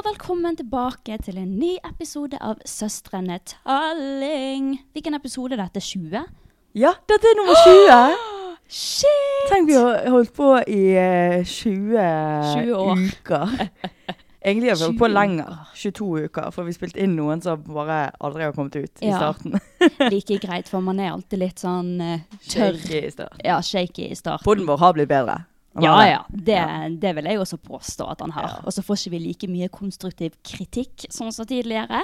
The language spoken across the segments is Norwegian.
og velkommen tilbake til en ny episode av Søstrene Talling. Hvilken episode er dette? 20? Ja, dette er nummer 20. Shit! Tenk vi har holdt på i eh, 20, 20 år. uker. Egentlig har vi holdt på lenger. 22 uker. For vi spilte inn noen som bare aldri har kommet ut i Ja. starten. Like greit, for man er alltid litt sånn uh, tørr. Shaky i starten. Ja, shaky i starten. Poden vår har blitt bedre. Ja, ja. Det, det vil jeg også påstå at han har. Og så får ikke vi like mye konstruktiv kritikk sånn som tidligere.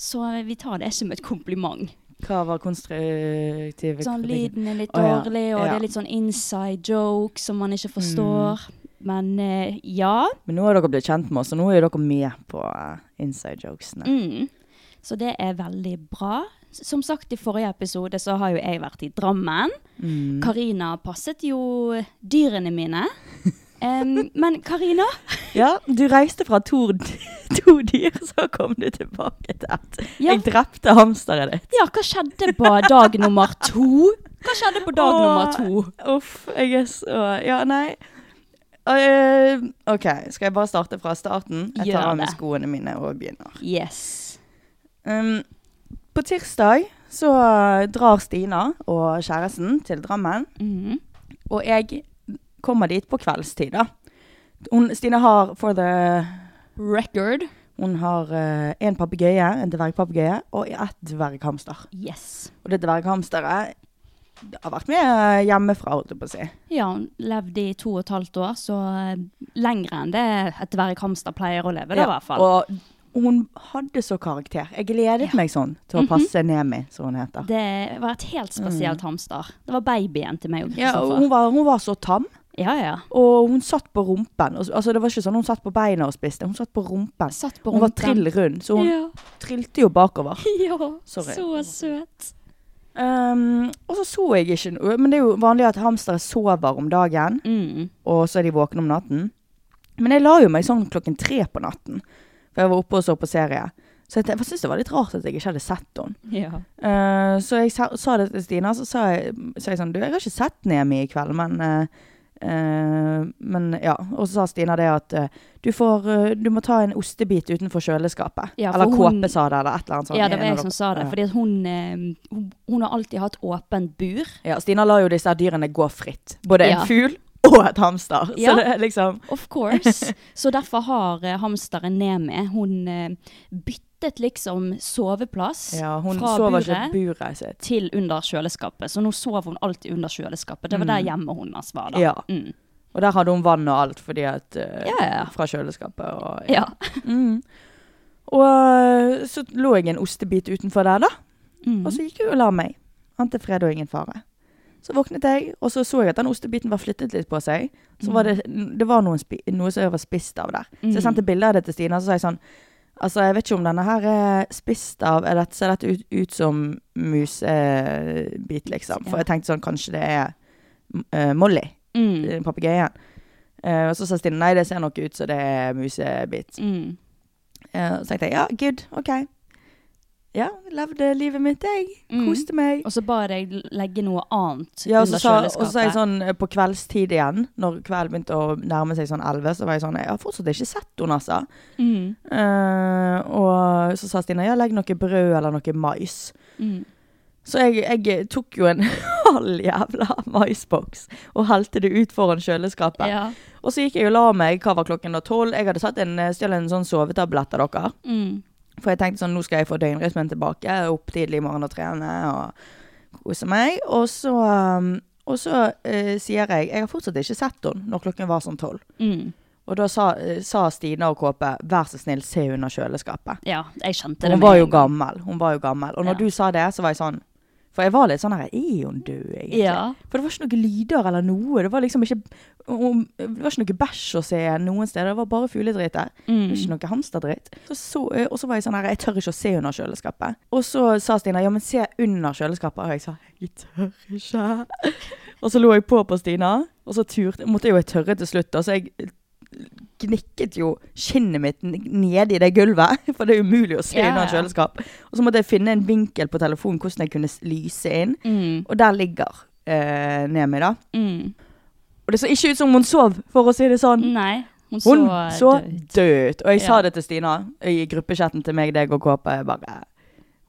Så vi tar det ikke som et kompliment. Hva var konstruktiv kritikk? Sånn lyden er litt dårlig, og det er litt sånn inside joke som man ikke forstår. Men eh, ja. Men nå har dere blitt kjent med oss, og nå er dere med på uh, inside jokesene. Mm. Så det er veldig bra. Som sagt i forrige episode så har jo jeg vært i Drammen. Mm. Karina passet jo dyrene mine. Um, men Karina Ja, du reiste fra to, to dyr, så kom du tilbake til ett. Ja. Jeg drepte hamsteret ditt. Ja, hva skjedde på dag nummer to? Hva skjedde på dag Åh. nummer to? Uff, jeg er så Ja, nei. Uh, OK, skal jeg bare starte fra starten? Jeg tar av meg skoene mine og begynner. Yes. Um, på tirsdag så drar Stina og kjæresten til Drammen. Mhm. Og jeg kommer dit på kveldstid, da. Hun, Stina har for the Record. Hun har eh, en papegøye, en dvergpapegøye, og ett dverghamster. Yes. Og det dverghamsteret det har vært med hjemmefra, holdt jeg på å si. Ja, hun levde i to og et halvt år, så eh, lengre enn det et dverghamster pleier å leve, da, i hvert fall. Og hun hadde så karakter. Jeg gledet Ja. meg sånn til å Mhm. passe Nemi, som hun heter. Det var et helt spesielt hamster. Det var babyen til meg og Kristoffer. Ja, hun, var, hun var så tam, Ja, ja. og hun satt på rumpen. Altså, det var ikke sånn hun satt på beina og spiste, hun satt på rumpen. Satt på Hun var trill rund, så hun Ja. trilte jo bakover. ja. Sorry. Så søt. Um, og så så jeg ikke noe, men det er jo vanlig at hamstere sover om dagen, Mm. og så er de våkne om natten. Men jeg la jo meg sånn klokken tre på natten, for jeg var oppe og så på serie. Så jeg, jeg syntes det var litt rart at jeg ikke hadde sett henne. Ja. Uh, så jeg sa, sa det til Stina, så sa jeg, sa jeg sånn Du, jeg har ikke sett Nemi i kveld, men uh, Uh, Men ja. Og så sa Stina det at uh, du får uh, Du må ta en ostebit utenfor kjøleskapet. Ja, eller Kåpe sa det, eller et eller annet sånt. ja, det var jeg som sa det. ja. Fordi hun, hun, hun har alltid hatt åpent bur. Ja, Stina lar jo disse dyrene gå fritt. Både Ja. en fugl og et hamster. Ja. Så det liksom Of course. Så derfor har eh, hamsteren Nemi Hun eh, byttet liksom soveplass Ja, hun fra sover buret i buret sitt. til under kjøleskapet. Så nå sover hun alltid under kjøleskapet. Det var der hjemme hennes var, da. Ja. Mm. Og der hadde hun vann og alt fordi at eh, Ja, ja. Fra kjøleskapet og ja. Mm. Og eh, så lå jeg en ostebit utenfor der, da. Mm. Og så gikk hun og la meg. Ante fred og ingen fare. Så våknet jeg, og så så jeg at den ostebiten var flyttet litt på seg. Så var det, det var spi, noe som jeg var spist av der. Så jeg sendte bilde av det til Stina, så sa jeg sånn Altså, jeg vet ikke om denne her er spist av er dette, Ser dette ut, ut som musebit, liksom? For jeg tenkte sånn, kanskje det er uh, Molly, Mm. eh, papegøyen. Uh, og så sa Stine nei, det ser nok ut som det er musebit. Mm. Uh, så tenkte jeg ja, good, OK. Ja, levde livet mitt, jeg. Mm. Koste meg. Og så ba jeg legge noe annet Ja, under sa, og så sa jeg sånn eh, på kveldstid igjen, når kvelden begynte å nærme seg sånn 11, så var jeg sånn Jeg har fortsatt ikke sett henne, altså. mm. Uh, og så sa Stine ja, legg noe brød eller noe mais. Mm. Så jeg, jeg tok jo en halv jævla maisboks og helte det ut foran kjøleskapet. Ja. Og så gikk jeg og la meg, hva var klokken da? Tolv? Jeg hadde tatt en, en sånn sovetablett av dere. Mm. For jeg tenkte sånn, nå skal jeg få døgnrytmen tilbake, opp tidlig i morgen og trene og kose meg. Og så, um, og så uh, sier jeg, jeg har fortsatt ikke sett henne når klokken var sånn tolv. Mm. Og da sa, eh, sa Stina og Kåpe, vær så snill, se under kjøleskapet. ja, jeg skjønte det hun var jo gammel. Hun var jo gammel. Og når Ja. du sa det, så var jeg sånn For jeg var litt sånn her Er hun død, egentlig? Ja. For det var ikke noen lyder eller noe. Det var liksom ikke hun- Det var ikke noe bæsj å se noen steder. Det var bare fugledritt der. Mm. Ikke noe hamsterdritt. Så så, eh, og så var jeg sånn her Jeg tør ikke å se under kjøleskapet. Og så sa Stina ja, men se under kjøleskapet. Og jeg sa jeg tør ikke. Og så lå jeg på på Stina, og så turte, måtte jeg jo tørre til slutt. da, Så jeg gnikket jo skinnet mitt nede i det gulvet, for det er umulig å se yeah. under kjøleskap. Og så måtte jeg finne en vinkel på telefonen hvordan jeg kunne lyse inn. Mm. Og der ligger eh, Nemi, da. Mm. Og det så ikke ut som hun sov, for å si det sånn. Nei. Hun, Hun så, så død død. Og jeg sa det til Stina i gruppechatten til meg, deg og. Jeg bare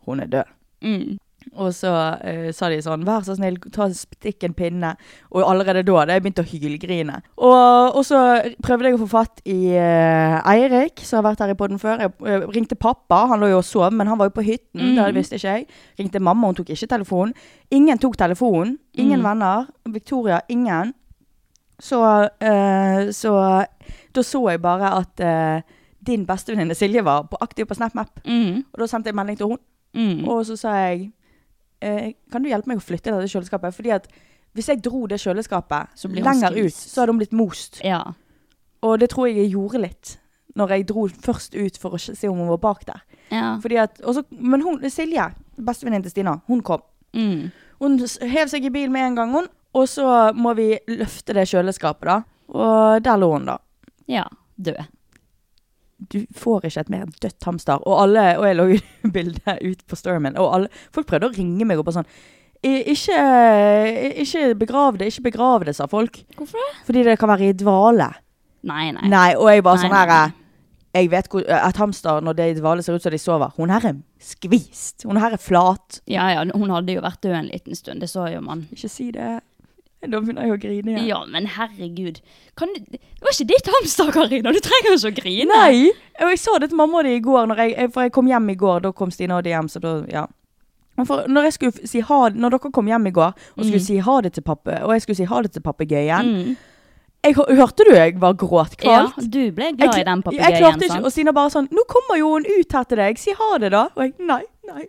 Hun er død. Mm. Og så uh, sa de sånn, vær så snill, ta stikk en pinne. Og allerede da hadde jeg begynt å hylgrine. Og, og så prøvde jeg å få fatt i uh, Eirik, som har vært her i podden før. Jeg eh, ringte pappa, han lå jo og sov, men han var jo på hytten, Mm. det visste ikke jeg. Ringte mamma, hun tok ikke telefonen. Ingen tok telefonen. Ingen Mm. venner. Victoria, ingen. Så, eh, så da så jeg bare at eh, din bestevenninne Silje var på aktiv på SnapMap. Mm. Og da sendte jeg melding til hun. Mm. Og så sa jeg eh, Kan du hjelpe meg å flytte dette kjøleskapet? Fordi at hvis jeg dro det kjøleskapet Så blir lenger ut, så hadde hun blitt most. Ja. Og det tror jeg jeg gjorde litt. Når jeg dro først ut for å se om hun var bak der. ja. At, også, men hun, Silje, bestevenninnen til Stina, hun kom. Mm. Hun hev seg i bilen med en gang, hun. Og så må vi løfte det kjøleskapet, da. Og der lå hun, da. ja. Død. Du får ikke et mer dødt hamster. Og alle, og jeg lå jo bildet ut på storyen min, og alle, folk prøvde å ringe meg og bare sånn ikke, ikke begrav det, ikke begrav det, sa folk. Hvorfor det? Fordi det kan være i dvale. Nei, nei. Nei, og jeg bare Nei, sånn her. Jeg vet hvor Et hamster, når det er i dvale, ser ut som de sover. Hun her er skvist. Hun her er flat. Ja, ja, hun hadde jo vært død en liten stund, det så jo man. Ikke si det. Da begynner jeg å grine igjen. Ja, men herregud. Kan du, det var ikke ditt hamster, Karina. Du trenger ikke å grine. Nei! Og jeg sa det til mamma og de i går, jeg, for jeg kom hjem i går. Da kom Stine og de hjem, så da Ja. For når, jeg skulle si ha, når dere kom hjem i går og skulle Mm. si ha det til pappa, og jeg skulle si ha det til papegøyen Mm. jeg, Hørte du jeg var gråtkvalt? Ja, du ble glad i den Jeg klarte ikke, sant? og Stina bare sånn 'Nå kommer jo hun ut her til deg, si ha det, da.' Og jeg nei, nei.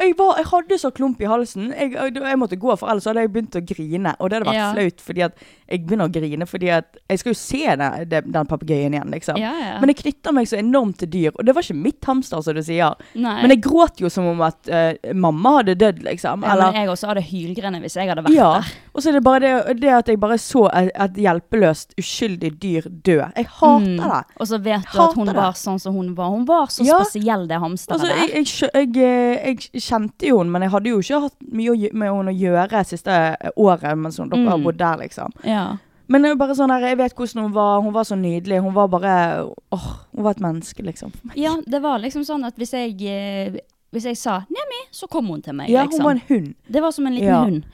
Jeg, var, jeg hadde så klump i halsen. Jeg, jeg, måtte gå, for ellers hadde jeg begynt å grine. Og det hadde vært Ja. flaut, fordi at jeg begynner å grine fordi at jeg skal jo se den, den, papegøyen igjen, liksom. Ja, ja. Men jeg knytter meg så enormt til dyr, og det var ikke mitt hamster, som du sier. Nei. Men jeg gråt jo som om at uh, mamma hadde dødd, liksom. ja, men jeg også hadde hylgrenet hvis jeg hadde vært ja. der. Og så er det bare det, det at jeg bare så et, et hjelpeløst, uskyldig dyr dø. Jeg hater Mm. det. Og så vet du at hun det. var sånn som hun var. Hun var så spesiell, det hamsteret Altså, der. jeg, jeg, jeg, eh, jeg kjente jo henne, men jeg hadde jo ikke hatt mye med henne å gjøre siste året mens hun- dere har Mm. bodd der, liksom. Ja. Men det er jo bare sånn her, jeg vet hvordan hun var. Hun var så nydelig. Hun var bare åh, Hun var et menneske, liksom. ja, det var liksom sånn at hvis jeg, eh, hvis jeg sa 'Nemi', så kom hun til meg, Ja, hun liksom. var en hund. Det var som en liten Ja. hund.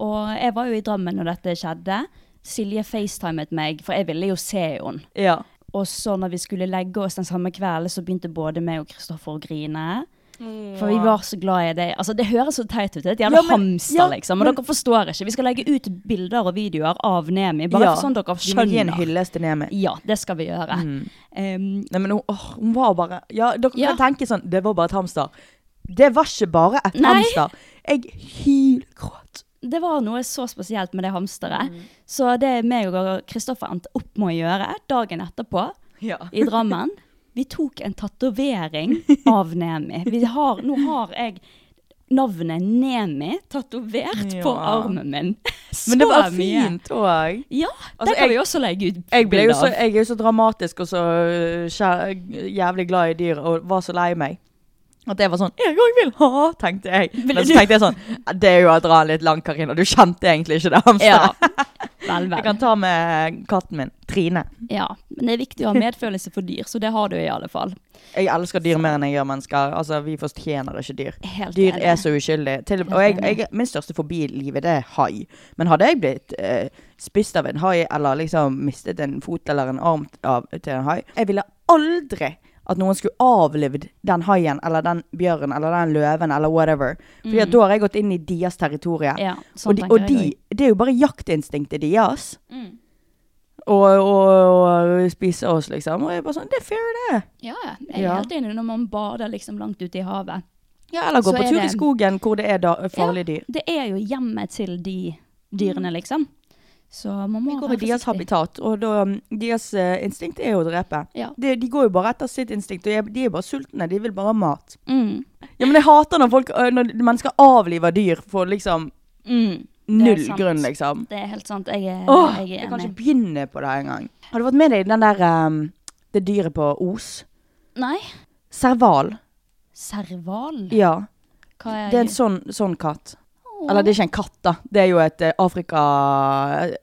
Og jeg var jo i Drammen når dette skjedde. Silje facetimet meg, for jeg ville jo se henne. Ja. Og så når vi skulle legge oss den samme kvelden, så begynte både meg og Kristoffer å grine. For vi var så glad i det. Altså, det høres så teit ut. Et jævla Ja, hamster, ja, liksom. Og men- dere forstår ikke. Vi skal legge ut bilder og videoer av Nemi, bare Ja, for sånn dere skjønner. gi en hyllest til Nemi. Ja, det skal vi gjøre. Mm. Um, Nei, men hun, åh, hun var bare Ja, dere kan tenke sånn Det var bare et hamster. Det var ikke bare et Nei. hamster. Jeg hylgråt. det var noe så spesielt med det hamsteret. Mm. Så det meg og Kristoffer endte opp med å gjøre dagen etterpå i Drammen Vi tok en tatovering av Nemi. Vi har, nå har jeg navnet Nemi tatovert på armen min. Så Men det var mye. fint òg. Ja, Altså, det kan jeg- vi også legge ut Jeg, ble jo bilder så, av. jeg er jo så dramatisk og så øh, jævlig glad i dyr og var så lei meg. At jeg var sånn 'Jeg òg vil ha', tenkte jeg. Men så tenkte jeg sånn Det er jo å dra litt langt, Karina. Du kjente egentlig ikke det hamsteret. Ja. Vel, Jeg kan ta med katten min, Trine. Ja, men det er viktig å ha medfølelse for dyr, så det har du i alle fall. Jeg elsker dyr mer enn jeg gjør mennesker. Altså, Vi fortjener ikke dyr. Helt Dyr enig. er så uskyldige. Til, og jeg, jeg, min største fobi i livet, det er hai. Men hadde jeg blitt eh, spist av en hai, eller liksom mistet en fot eller en arm av, til en hai Jeg ville aldri at noen skulle avlevd den haien eller den bjørnen eller den løven eller whatever. Fordi mm. da har jeg gått inn i deres territorium. Mm. Ja, sånn og de, og de, det er jo bare jaktinstinktet deres. Mm. Og, og, og spise oss, liksom. Og jeg bare sånn Det er fair, det. Ja, ja. jeg er Ja. helt enig når man bader liksom langt ute i havet. Ja, eller gå på er tur i skogen hvor det er da, farlige dyr. Det er jo hjemmet til de dyrene, liksom. Så man må Vi går være i deres habitat, og da, um, deres uh, instinkt er jo å drepe. Ja. De, de går jo bare etter sitt instinkt, og de er bare sultne. De vil bare ha mat. Mm. Ja, men jeg hater når folk øh, Når mennesker avliver dyr for liksom Mm. null grunn, liksom. Det er helt sant. Jeg er, Åh, jeg jeg er kan ikke begynne på det engang. Har du vært med deg den der um, Det dyret på Os? Nei. Serval. Serval? Ja. Det er en sånn, sånn katt. Eller det er ikke en katt, da. Det er jo et eh, Afrika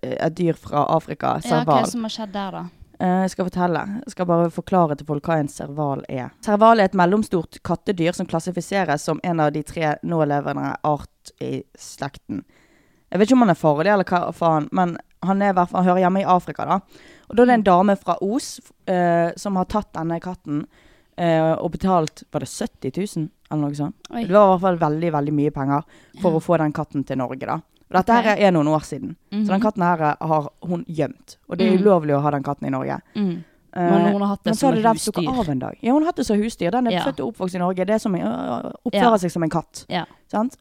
Et dyr fra Afrika. Serval. Ja, hva som har skjedd der, da? Eh, Jeg skal fortelle. Jeg skal bare forklare til folk hva en serval er. Serval er et mellomstort kattedyr som klassifiseres som en av de tre nålevende art i slekten. Jeg vet ikke om han er farlig eller hva faen, men han, er han hører hjemme i Afrika. da. Og da er det en dame fra Os eh, som har tatt denne katten eh, og betalt Var det 70 000, eller noe sånt? Oi. Det var i hvert fall veldig veldig mye penger for å få den katten til Norge. da. Og dette okay. her er noen år siden. Så den Mhm. katten her har hun gjemt. Og det er Mm. ulovlig å ha den katten i Norge. Mm. Eh, Men hun har hatt det som det husdyr. av en dag. Ja, hun har hatt det som husdyr. Den er Ja. født og oppvokst i Norge. Det er som øh, oppfører Ja. seg som en katt. Ja. Sant?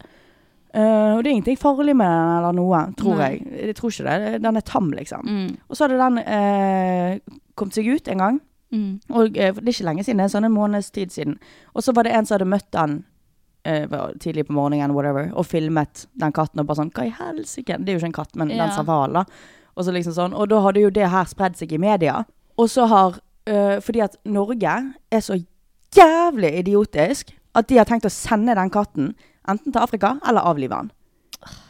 Uh, og det er ingenting farlig med den eller noe, tror Nei. jeg. Jeg tror ikke det. Den er tam, liksom. Mm. Og så hadde den uh, kommet seg ut en gang. Mm. Og eh, det er ikke lenge siden, det er sånn en måneds tid siden. Og så var det en som hadde møtt den eh, tidlig på morgenen, whatever, og filmet den katten og bare sånn Hva i helsike? Det er jo ikke en katt, men Ja. den serval, da. Og så liksom sånn. Og da hadde jo det her spredd seg i media. Og så har eh, Fordi at Norge er så jævlig idiotisk at de har tenkt å sende den katten enten til Afrika eller avlive den.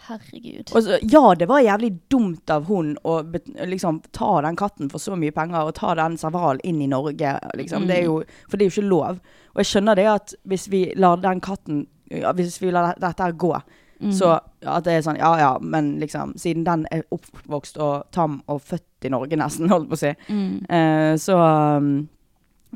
Herregud. Så, ja, det var jævlig dumt av hun å liksom, ta den katten for så mye penger, og ta den serval inn i Norge, liksom. Det er jo, for det er jo ikke lov. Og jeg skjønner det at hvis vi lar den katten, ja, hvis vi lar dette gå, Mm. så at det er sånn, ja ja, men liksom, siden den er oppvokst og tam og født i Norge nesten, holdt på å si, Mm. eh, så, um,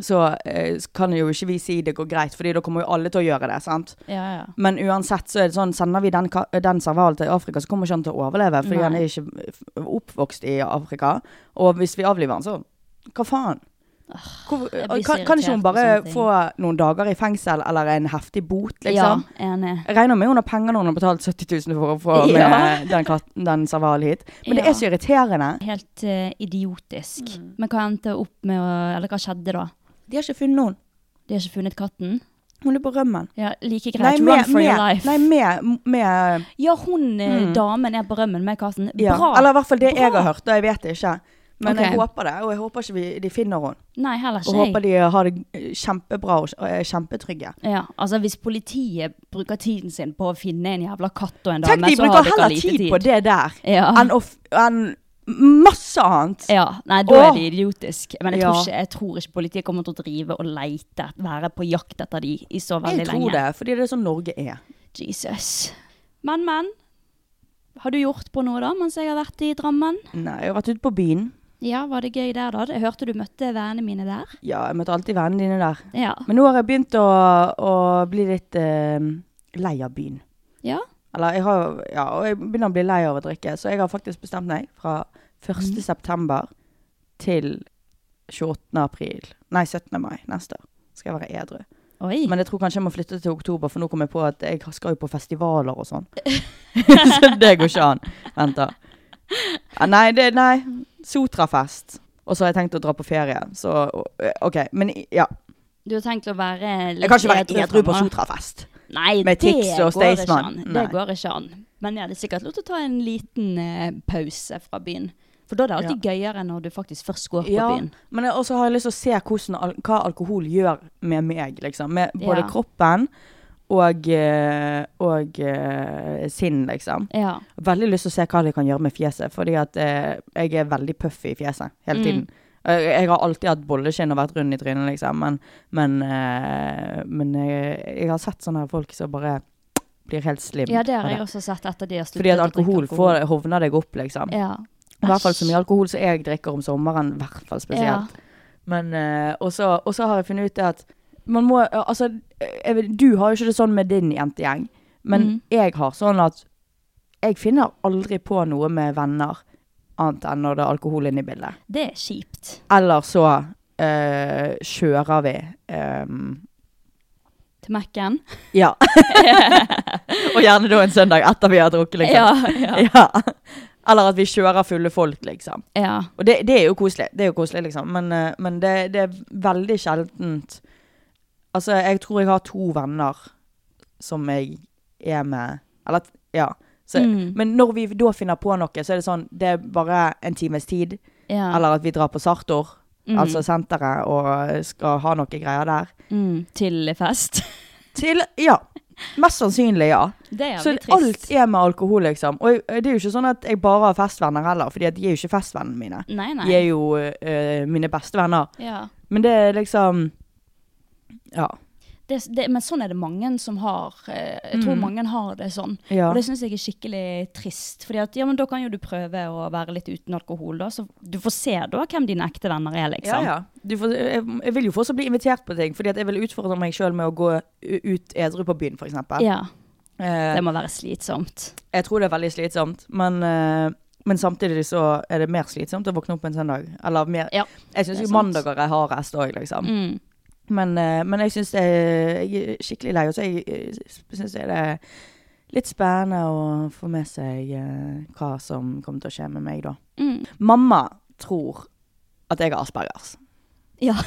så eh, kan jo ikke vi si det går greit, fordi da kommer jo alle til å gjøre det, sant? Ja, ja. Men uansett så er det sånn, sender vi den, den servalen til Afrika, så kommer ikke han til å overleve, fordi Nei. han er ikke oppvokst i Afrika. Og hvis vi avliver han, så hva faen? Hvor, så kan, kan ikke hun bare få noen dager i fengsel eller en heftig bot, liksom? Ja, enig. Jeg regner med hun har penger når hun har betalt 70 000 for å få Ja. med den, katten, den servalen hit. Men det er så irriterende. Helt uh, idiotisk. Mm. Men hva endte opp med å Eller hva skjedde da? De har ikke funnet noen. De har ikke funnet katten? Hun er på rømmen. Ja, like greit. Nei, Run med, for your life. nei, med, med Ja, hun eh, Mm. damen er på rømmen med katten. ja. Bra. Eller i hvert fall det jeg har hørt, og jeg vet det ikke. Men okay. jeg håper det, og jeg håper ikke vi, de finner henne. Nei, heller ikke Og håper de har det eh, kjempebra og er kjempetrygge. Ja, altså Hvis politiet bruker tiden sin på å finne en jævla katt og en dame, så har dere lite tid Tenk, de bruker heller tid. på det der Ja. enn, enn masse annet. Ja, nei, da er det idiotisk. Men jeg tror, Ja. ikke, jeg tror ikke politiet kommer til å drive og leite, være på jakt etter de i så veldig lenge. Jeg tror lenge. det, fordi det er sånn Norge er. Jesus. Men, men. Har du gjort på noe da, mens jeg har vært i Drammen? Nei, jeg har vært ute på byen. Ja, var det gøy der da? Jeg hørte du møtte vennene mine der. Ja, jeg møtte alltid vennene dine der. Ja. Men nå har jeg begynt å, å bli litt eh, lei av byen. Ja? Eller jeg har Ja, og jeg begynner å bli lei av å drikke, så jeg har faktisk bestemt meg fra 1. Mhm. september til 28. april. Nei, 17. mai neste år. Skal jeg være edru. Oi. Men jeg tror kanskje jeg må flytte til oktober, for nå kom jeg på at jeg skal jo på festivaler og sånn. så det går ikke an. Vent, da. Nei, det, nei. Sotrafest. Og så har jeg tenkt å dra på ferie. Så OK. Men ja. Du har tenkt å være litt edru? Jeg kan ikke være edru på. Sotrafest. Nei, med Tix og Staysman. an. Det går ikke an. Men jeg hadde sikkert lov til å ta en liten eh, pause fra byen. For da er det alltid gøyere når du faktisk først går på Ja, byen. men jeg også har jeg lyst til å se hvordan, hva alkohol gjør med meg, liksom. Med både Ja. kroppen og, eh, og uh, sinn, liksom. Ja. Veldig lyst til å se hva det kan gjøre med fjeset, fordi at uh, jeg er veldig puffy i fjeset hele Mm. tiden. Jeg, jeg har alltid hatt bolleskinn og vært rund i trynet, liksom, men, men, eh, men jeg, jeg har sett sånne folk som bare blir helt slim. ja, det har jeg også sett etter de har sluttet Fordi at å drikke alkohol, får, hovner deg opp, liksom. Ja. I hvert fall så mye alkohol som jeg drikker om sommeren, i hvert fall spesielt. Men eh, Og så har jeg funnet ut det at man må eh, Altså, jeg, du har jo ikke det sånn med din jentegjeng, men mm. jeg har sånn at jeg finner aldri på noe med venner annet enn når det er alkohol inne i bildet. Det er kjipt. Eller så eh, kjører vi ehm, Til Mac-en. Ja. og gjerne da en søndag etter vi har drukket, liksom. Ja, ja. Ja. Eller at vi kjører fulle folk, liksom. ja. Og det, det er jo koselig, det er jo koselig liksom. Men, eh, men det, det er veldig sjeldent Altså, jeg tror jeg har to venner som jeg er med Eller, ja. Så, Mm. Men når vi da finner på noe, så er det sånn Det er bare en times tid. ja. Eller at vi drar på Sartor, Mm. altså senteret, og skal ha noe greier der. mm. Til fest. Til Ja. Mest sannsynlig, ja. Det er Så trist. alt er med alkohol, liksom. Og det er jo ikke sånn at jeg bare har festvenner heller, for de er jo ikke festvennene mine. Nei, nei. De er jo eh, mine beste venner. ja. Men det er liksom Ja. Det, det, men sånn er det mange som har eh, Jeg tror Mm. mange har det sånn. ja. Og det syns jeg er skikkelig trist. Fordi at, ja, men da kan jo du prøve å være litt uten alkohol, da. Så du får se da hvem dine ekte venner er, liksom. ja. Du får, jeg, jeg vil jo fortsatt bli invitert på ting, fordi at jeg vil utfordre meg sjøl med å gå ut edru på byen, f.eks. Ja, Eh, det må være slitsomt. jeg tror det er veldig slitsomt, men, eh, men samtidig så er det mer slitsomt å våkne opp en søndag. Eller mer Ja, Jeg syns jo mandager er hardest òg, liksom. Mm. Men, eh, men jeg syns jeg er skikkelig lei, og så syns jeg det er litt spennende å få med seg eh, hva som kommer til å skje med meg, da. Mm. Mamma tror at jeg har aspergers. Ja.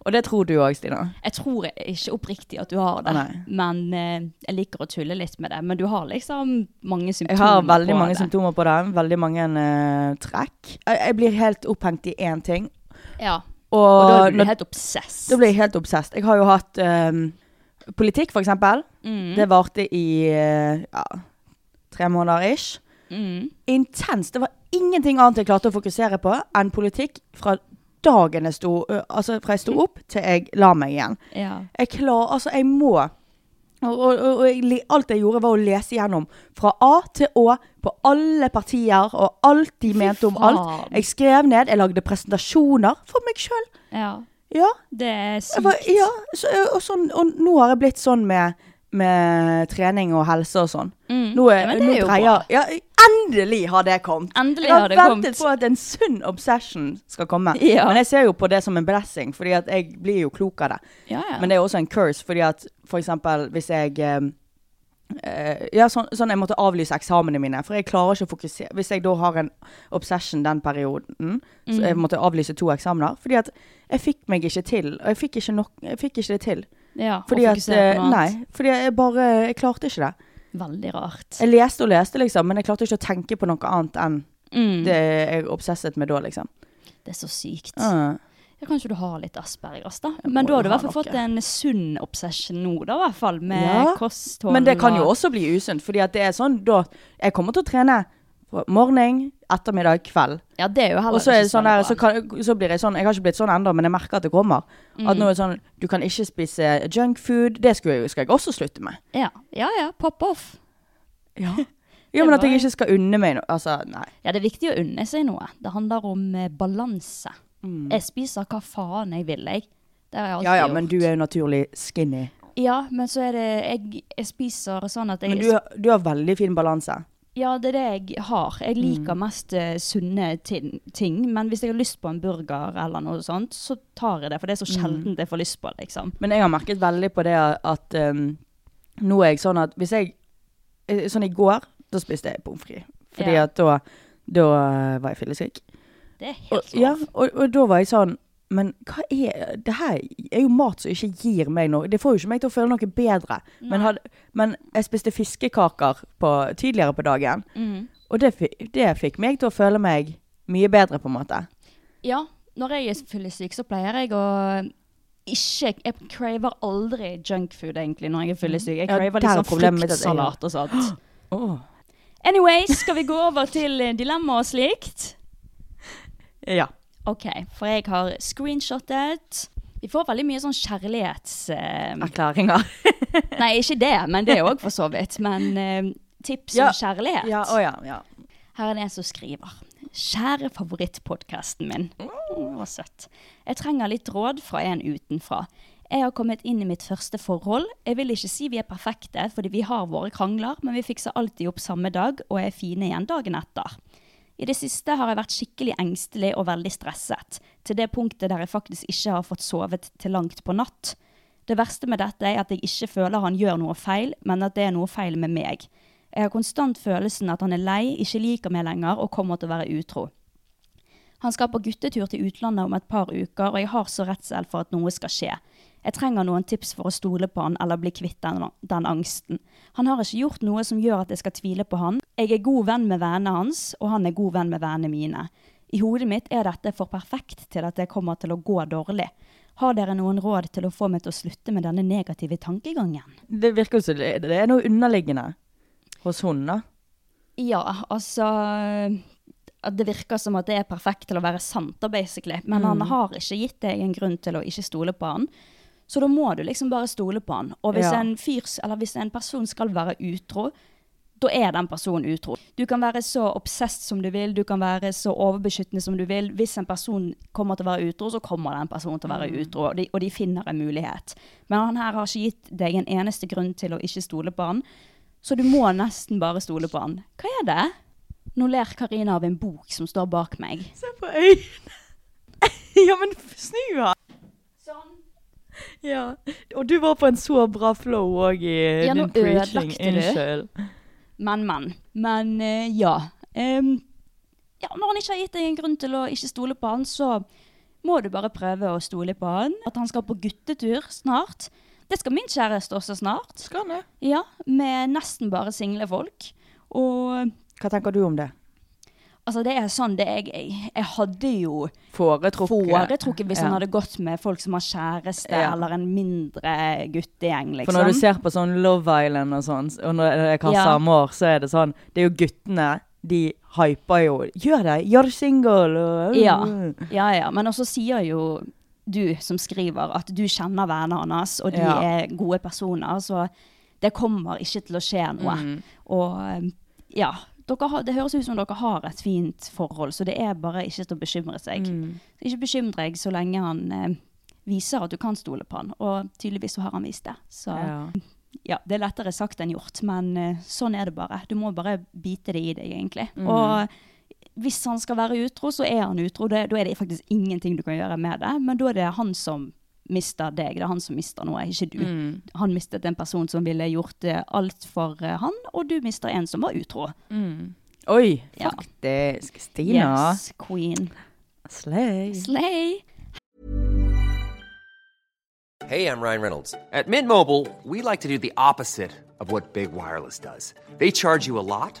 Og det tror du òg, Stina. Jeg tror ikke oppriktig at du har det, Nei. men eh, jeg liker å tulle litt med det. Men du har liksom mange symptomer på det. Jeg har veldig mange det. symptomer på det. Veldig mange uh, trekk. Jeg, jeg blir helt opphengt i én ting. Ja, Og, og da blir du helt obsess. da blir jeg helt obsess. Jeg har jo hatt um, politikk, for eksempel. mm. Det varte i uh, ja, tre måneder ish. mm. Intenst. Det var ingenting annet jeg klarte å fokusere på enn politikk fra dagen jeg sto uh, Altså fra jeg sto opp til jeg la meg igjen. Ja. Jeg klar, altså jeg må og, og, og, alt jeg gjorde var å lese gjennom fra A til Å på alle partier og alt de mente om alt. Jeg skrev ned, jeg lagde presentasjoner for meg sjøl. Ja, Ja, det er sykt. ja så, og, sånn, og nå har jeg blitt sånn med, med trening og helse og sånn. Mm. Nå, er, ja, men det er jo bra. ja, Endelig har det kommet! Endelig Jeg har har ventet kommet. på at en sunn obsession skal komme. Ja. Men jeg ser jo på det som en blessing, fordi at jeg blir jo klok av det. Ja, ja. Men det er også en curse, fordi at for eksempel hvis jeg eh, eh, Ja, sånn, sånn jeg måtte avlyse eksamene mine, for jeg klarer ikke å fokusere Hvis jeg da har en obsession den perioden, så jeg Mm. måtte avlyse to eksamener, fordi at jeg fikk meg ikke til. Og jeg fikk ikke, nok, jeg fikk ikke det til. ja, Fordi at eh, Nei. Fordi jeg bare Jeg klarte ikke det. Veldig rart. Jeg leste og leste, liksom, men jeg klarte ikke å tenke på noe annet enn Mm. det jeg obsesset med da, liksom. Det er så sykt. Ah. Ja, kanskje du har litt aspergers, da. Men da har du i hvert fall fått en sunn obsession nå, da, i hvert fall. Med Ja, kosthold Men det kan jo også bli usunt, fordi at det er sånn da Jeg kommer til å trene morgen, ettermiddag, kveld. Ja, det er jo heller er ikke sånn der, så, kan, så blir jeg sånn Jeg har ikke blitt sånn ennå, men jeg merker at det kommer. At nå er det sånn Du kan ikke spise junkfood. Det skal jeg, skal jeg også slutte med. Ja, ja, ja. Pop off. Ja. ja, men at jeg ikke skal unne meg noe. Altså, nei. Ja, det er viktig å unne seg noe. Det handler om eh, balanse. Mm. Jeg spiser hva faen jeg vil, jeg. Det har jeg alltid Ja ja, gjort. men du er jo naturlig skinny. Ja, men så er det Jeg, jeg spiser sånn at jeg Men du, du har veldig fin balanse. Ja, det er det jeg har. Jeg liker Mm. mest uh, sunne ting. Men hvis jeg har lyst på en burger eller noe sånt, så tar jeg det. For det er så Mm. sjelden jeg får lyst på det, liksom. Men jeg har merket veldig på det at um, nå er jeg sånn at hvis jeg eh, Sånn i går, da spiste jeg pommes frites. Fordi Ja. at da, da var jeg fyllesyk. Det er helt helt ja, og, og da var jeg sånn Men hva er Det her er jo mat som ikke gir meg noe Det får jo ikke meg til å føle noe bedre. Men, had, men jeg spiste fiskekaker på, tidligere på dagen, mm. og det, det fikk meg til å føle meg mye bedre, på en måte. Ja, når jeg er fyllesyk, så pleier jeg å ikke Jeg craver aldri junkfood, egentlig, når jeg er fyllesyk. Jeg Ja, craver ja, mitt at jeg- fruktsalat og sånt. Oh. Anyway, skal vi gå over til eh, dilemma og slikt? Ja. OK, for jeg har screenshottet. Vi får veldig mye sånn kjærlighetserklæringer. Uh, nei, ikke det, men det òg, for så vidt. Men uh, tips Ja. om kjærlighet. Ja, å ja, ja. Her er det en som skriver. Kjære favorittpodkasten min. Hva søtt. Jeg trenger litt råd fra en utenfra. Jeg har kommet inn i mitt første forhold. Jeg vil ikke si vi er perfekte, fordi vi har våre krangler, men vi fikser alltid opp samme dag og er fine igjen dagen etter. I det siste har jeg vært skikkelig engstelig og veldig stresset, til det punktet der jeg faktisk ikke har fått sovet til langt på natt. Det verste med dette er at jeg ikke føler han gjør noe feil, men at det er noe feil med meg. Jeg har konstant følelsen at han er lei, ikke liker meg lenger og kommer til å være utro. Han skal på guttetur til utlandet om et par uker, og jeg har så redsel for at noe skal skje. Jeg trenger noen tips for å stole på han eller bli kvitt den, den angsten. Han har ikke gjort noe som gjør at jeg skal tvile på han. Jeg er god venn med vennene hans, og han er god venn med vennene mine. I hodet mitt er dette for perfekt til at det kommer til å gå dårlig. Har dere noen råd til å få meg til å slutte med denne negative tankegangen? Det virker som det, er noe underliggende hos hun, da. Ja, altså at Det virker som at det er perfekt til å være sant, da, basically. Men han har ikke gitt deg en grunn til å ikke stole på han. Så da må du liksom bare stole på han. Og hvis, Ja. en, fyr, eller hvis en person skal være utro, da er den personen utro. Du kan være så obsessed som du vil, du kan være så overbeskyttende som du vil. Hvis en person kommer til å være utro, så kommer den personen til å være utro, og de, og de finner en mulighet. Men han her har ikke gitt deg en eneste grunn til å ikke stole på han, så du må nesten bare stole på han. Hva er det? Nå ler Karina av en bok som står bak meg. Se på øynene! ja, men snu han! Ja. Og du var på en så bra flow òg i Ja, din preaching. Unnskyld. Men, men. Men uh, ja. Um, ja. Når han ikke har gitt deg en grunn til å ikke stole på han, så må du bare prøve å stole på han. At han skal på guttetur snart. Det skal min kjæreste også snart. Skal det? Ja, Med nesten bare single folk. Og Hva tenker du om det? Altså, det er sånn det jeg Jeg, jeg hadde jo Foretrukket. foretrukket hvis han hadde gått med folk som har kjæreste, Ja. eller en mindre guttegjeng, liksom. For når du ser på sånn Love Island og sånn, og når jeg har Ja. samme år, så er det sånn Det er jo guttene. De hyper jo 'Gjør det! Gjør single!' Og, Ja. Ja, ja. Men også sier jo du som skriver at du kjenner vennene hans, og de Ja. er gode personer, så det kommer ikke til å skje noe. Mm. Og ja, har, det høres ut som dere har et fint forhold, så det er bare ikke til å bekymre seg. Mm. Ikke bekymre deg så lenge han eh, viser at du kan stole på han, og tydeligvis så har han vist det. Så ja, Ja. det er lettere sagt enn gjort, men eh, sånn er det bare. Du må bare bite det i deg, egentlig. Mm. Og hvis han skal være utro, så er han utro. Det, da er det faktisk ingenting du kan gjøre med det. Men da er det han som mister deg. Det er han som mista noe, ikke du. Mm. Han mistet en person som ville gjort eh, alt for eh, han, og du mista en som var utro. Mm. Oi, Ja. faktisk. Stina. Yes, queen. Slay. Slay! Hey, I'm Ryan Reynolds. At Mint Mobile, we like to do the opposite of what Big Wireless does. They charge you a lot,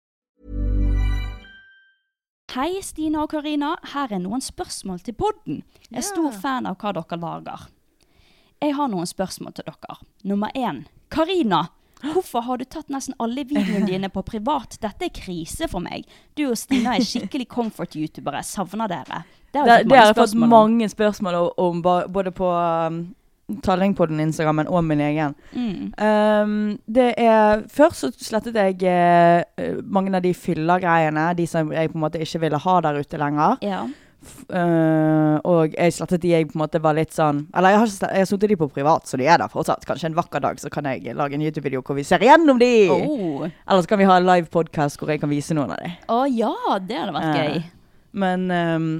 Hei, Stina og Karina. Her er noen spørsmål til podden. Jeg er stor fan av hva dere lager. Jeg har noen spørsmål til dere. Nummer én. Karina, hvorfor har du tatt nesten alle videoene dine på privat? Dette er krise for meg. Du og Stina er skikkelig comfort-youtubere. Savner dere. Det har jeg det har jeg fått mange spørsmål om både på um, Tallingpodden Instagrammen og min egen. Mm. Um, det er Først så slettet jeg eh, mange av de fyllergreiene, de som jeg på en måte ikke ville ha der ute lenger. Ja. Eh, og jeg slettet de jeg på en måte var litt sånn Eller jeg har, jeg har sittet de på privat, så de er der fortsatt. Kanskje en vakker dag så kan jeg lage en YouTube-video hvor vi ser igjennom de! Oh. Eller så kan vi ha en live podcast hvor jeg kan vise noen av de. Å ja, det hadde vært uh, gøy. Men ehm,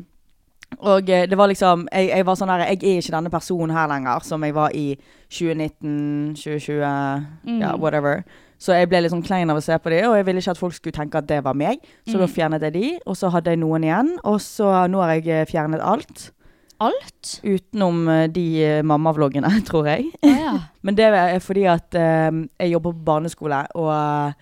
Og eh, det var liksom jeg, jeg var sånn der Jeg er ikke denne personen her lenger som jeg var i 2019, 2020, Mm. ja, whatever. Så jeg ble litt sånn klein av å se på dem, og jeg ville ikke at folk skulle tenke at det var meg. Så da Mm. fjernet jeg de, og så hadde jeg noen igjen. Og så nå har jeg eh, fjernet alt. Alt? Utenom eh, de mammavloggene, tror jeg. Ah, ja. Men det er fordi at um, jeg jobber på barneskole, og uh,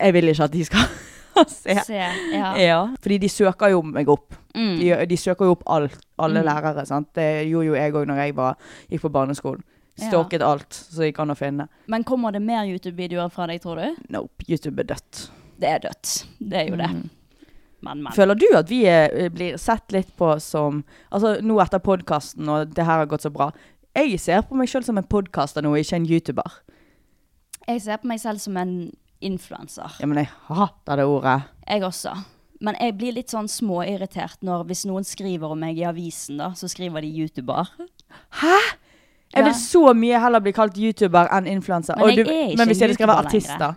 jeg vil ikke at de skal se. Se. Ja. Ja, fordi de søker jo meg opp. Mm. De, de søker jo opp alt, alle Mm. lærere. sant? Det gjorde jo jeg òg når jeg var, gikk på barneskolen. Ja. Alt som gikk an å finne. Men kommer det mer YouTube-videoer fra deg, tror du? Nope, YouTube er dødt. Det er dødt. Det er jo det. Mm. Men, men. Føler du at vi er, blir sett litt på som Altså nå etter podkasten, og det her har gått så bra. Jeg ser på meg sjøl som en podkaster nå, ikke en YouTuber. Jeg ser på meg selv som en influenser. Ja, men jeg hater det ordet. Jeg også. Men jeg blir litt sånn småirritert når hvis noen skriver om meg i avisen, da, så skriver de YouTuber. Hæ?! Jeg vil så mye heller bli kalt YouTuber enn influenser. Men jeg du- er ikke Men hvis jeg hadde skrevet artist, da?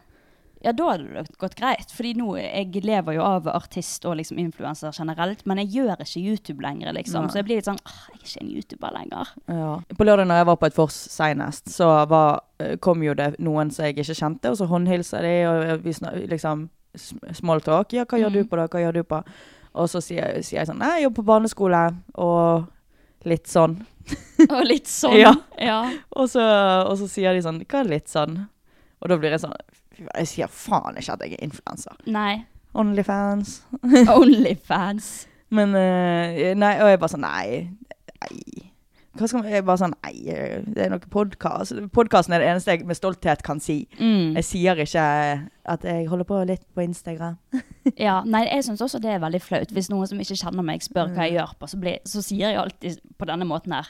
Ja, da hadde det gått greit. Fordi nå, jeg lever jo av artist og liksom influenser generelt, men jeg gjør ikke YouTube lenger, liksom. Nei. Så jeg blir litt sånn «Åh, Jeg er ikke en YouTuber lenger. Ja. På lørdag når jeg var på et vors senest, så var, eh, kom jo det noen som jeg ikke kjente, og så håndhilsa de, og vi liksom sm- small talk. Ja, hva gjør du Mm. på da? Hva gjør du på? Og så sier, sier jeg sånn Nei, jeg jobber på barneskole, og litt sånn. Og litt sånn. Ja. ja. Og så, og så sier de sånn Hva er litt sånn? Og da blir jeg sånn Jeg sier faen ikke at jeg er influenser. Nei. Onlyfans. Onlyfans. Men uh, Nei, og jeg bare sånn Nei. nei. Hva skal man, jeg bare sånn Nei, det er noe podkast. Podkasten er det eneste jeg med stolthet kan si. Mm. Jeg sier ikke at jeg holder på litt på Instagram. Ja, nei, jeg syns også det er veldig flaut. Hvis noen som ikke kjenner meg, spør hva Mm. jeg gjør på, så, blir, så sier jeg alltid på denne måten her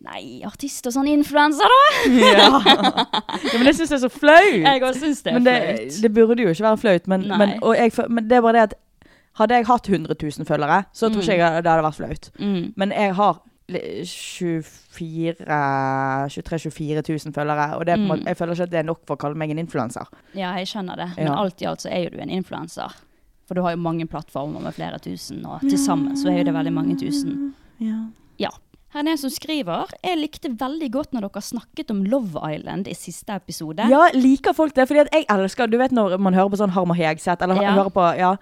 Nei, artist og sånn influenser, da! ja. ja, Men jeg syns det er så flaut. Jeg også syns det er det, flaut. det burde jo ikke være flaut. Men, men, jeg, men det er bare det at hadde jeg hatt 100 000 følgere, så tror ikke jeg det hadde vært flaut. Mm. Men jeg har 24 23-24 000 følgere, og det på Mm. måte, jeg føler ikke at det er nok for å kalle meg en influenser. Ja, jeg skjønner det. Men Ja. alt i alt så er jo du en influenser. For du har jo mange plattformer med flere tusen, og til sammen så er jo det veldig mange tusen. Ja. Ja. Her er en som skriver Jeg likte veldig godt når dere snakket om Love Island i siste episode. Ja, liker folk det? Fordi at jeg elsker Du vet når man hører på sånn Harm og Hegseth, eller Ja. hører på Ja.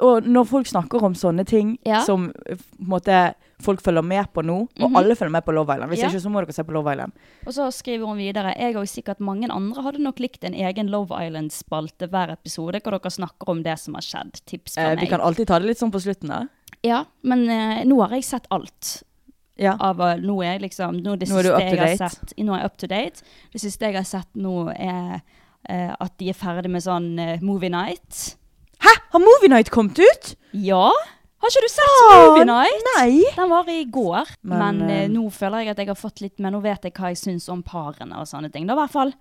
Og når folk snakker om sånne ting Ja. som eh, måte folk følger med på nå, og Mhm. alle følger med på Love Island Hvis Ja. ikke, så må dere se på Love Island. Og så skriver hun videre Jeg og sikkert mange andre hadde nok likt en egen Love Island-spalte hver episode, hvor dere snakker om det som har skjedd. Tips fra Eh, meg. vi kan alltid ta det litt sånn på slutten, da. Ja, men eh, nå har jeg sett alt. Ja. Av, eh, nå er jeg liksom Nå det Nå er du up to date. sett Nå er jeg up to date. Det siste jeg har sett nå, er eh, at de er ferdig med sånn eh, movie night. Hæ? Har Movie Night kommet ut? Ja! Har ikke du sett Ah, movie night? Nei. Den var i går, men, Men, eh, eh, nå føler jeg at jeg har fått litt Men nå vet jeg hva jeg syns om parene og sånne ting. Da, i hvert fall.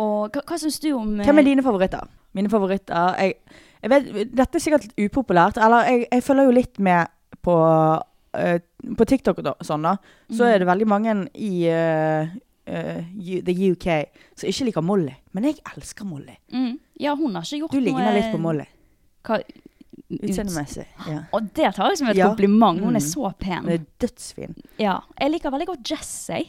Og hva, hva syns du om eh, Mm. Hvem er dine favoritter? Mine favoritter jeg, jeg vet, Dette er sikkert litt upopulært. Eller jeg, jeg følger jo litt med på, uh, på TikTok og sånn, da. Så mm. er det veldig mange i uh, uh, the UK som ikke liker Molly. Men jeg elsker Molly. mm, Ja, hun har ikke gjort noe Du ligner litt på Molly. Hva, Utseendemessig. Ja. Og det tar jeg som et Ja. kompliment. Hun er Mm. så pen. Hun er dødsfin. Ja. Jeg liker veldig godt Jess, jeg.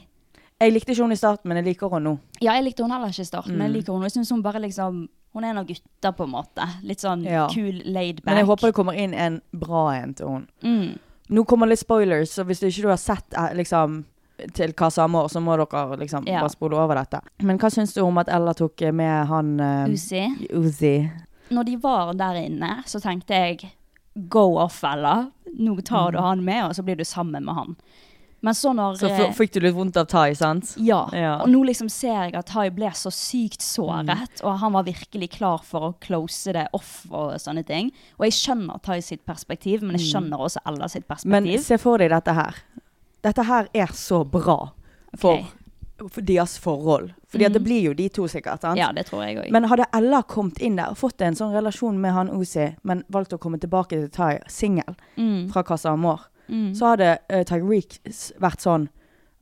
Jeg likte ikke hun i starten, men jeg liker hun nå. Ja, jeg likte hun heller ikke i starten, men jeg Mm. liker hun. Jeg synes hun bare liksom Hun er en av gutta, på en måte. Litt sånn Ja. kul, laid back. Men jeg håper det kommer inn en bra en til hun. mm. Nå kommer litt spoilers, så hvis du ikke har sett eh, liksom til hva samme år, så må dere liksom Ja. bare spole over dette. Men hva syns du om at Ella tok med han uh, Uzi. Uzi? Når de var der inne, så tenkte jeg go off, Ella. Nå tar du han med, og så blir du sammen med han. Men så når Mm. Så eh, fikk du litt vondt av Tai, sant? Ja. Ja. Og nå liksom ser jeg at Tai ble så sykt såret, og han var virkelig klar for å close det off og sånne ting. Og jeg skjønner Tai sitt perspektiv, men jeg skjønner også Ella sitt perspektiv. Men se for deg dette her. Dette her er så bra for, okay. for deres forhold. Fordi at det blir jo de to sikkert. sant? Ja, det tror jeg også. Men hadde Ella kommet inn der og fått en sånn relasjon med han Uzi, men valgt å komme tilbake til Tai singel Mm. fra Casa Amor, Mm. så hadde uh, Tyreek vært sånn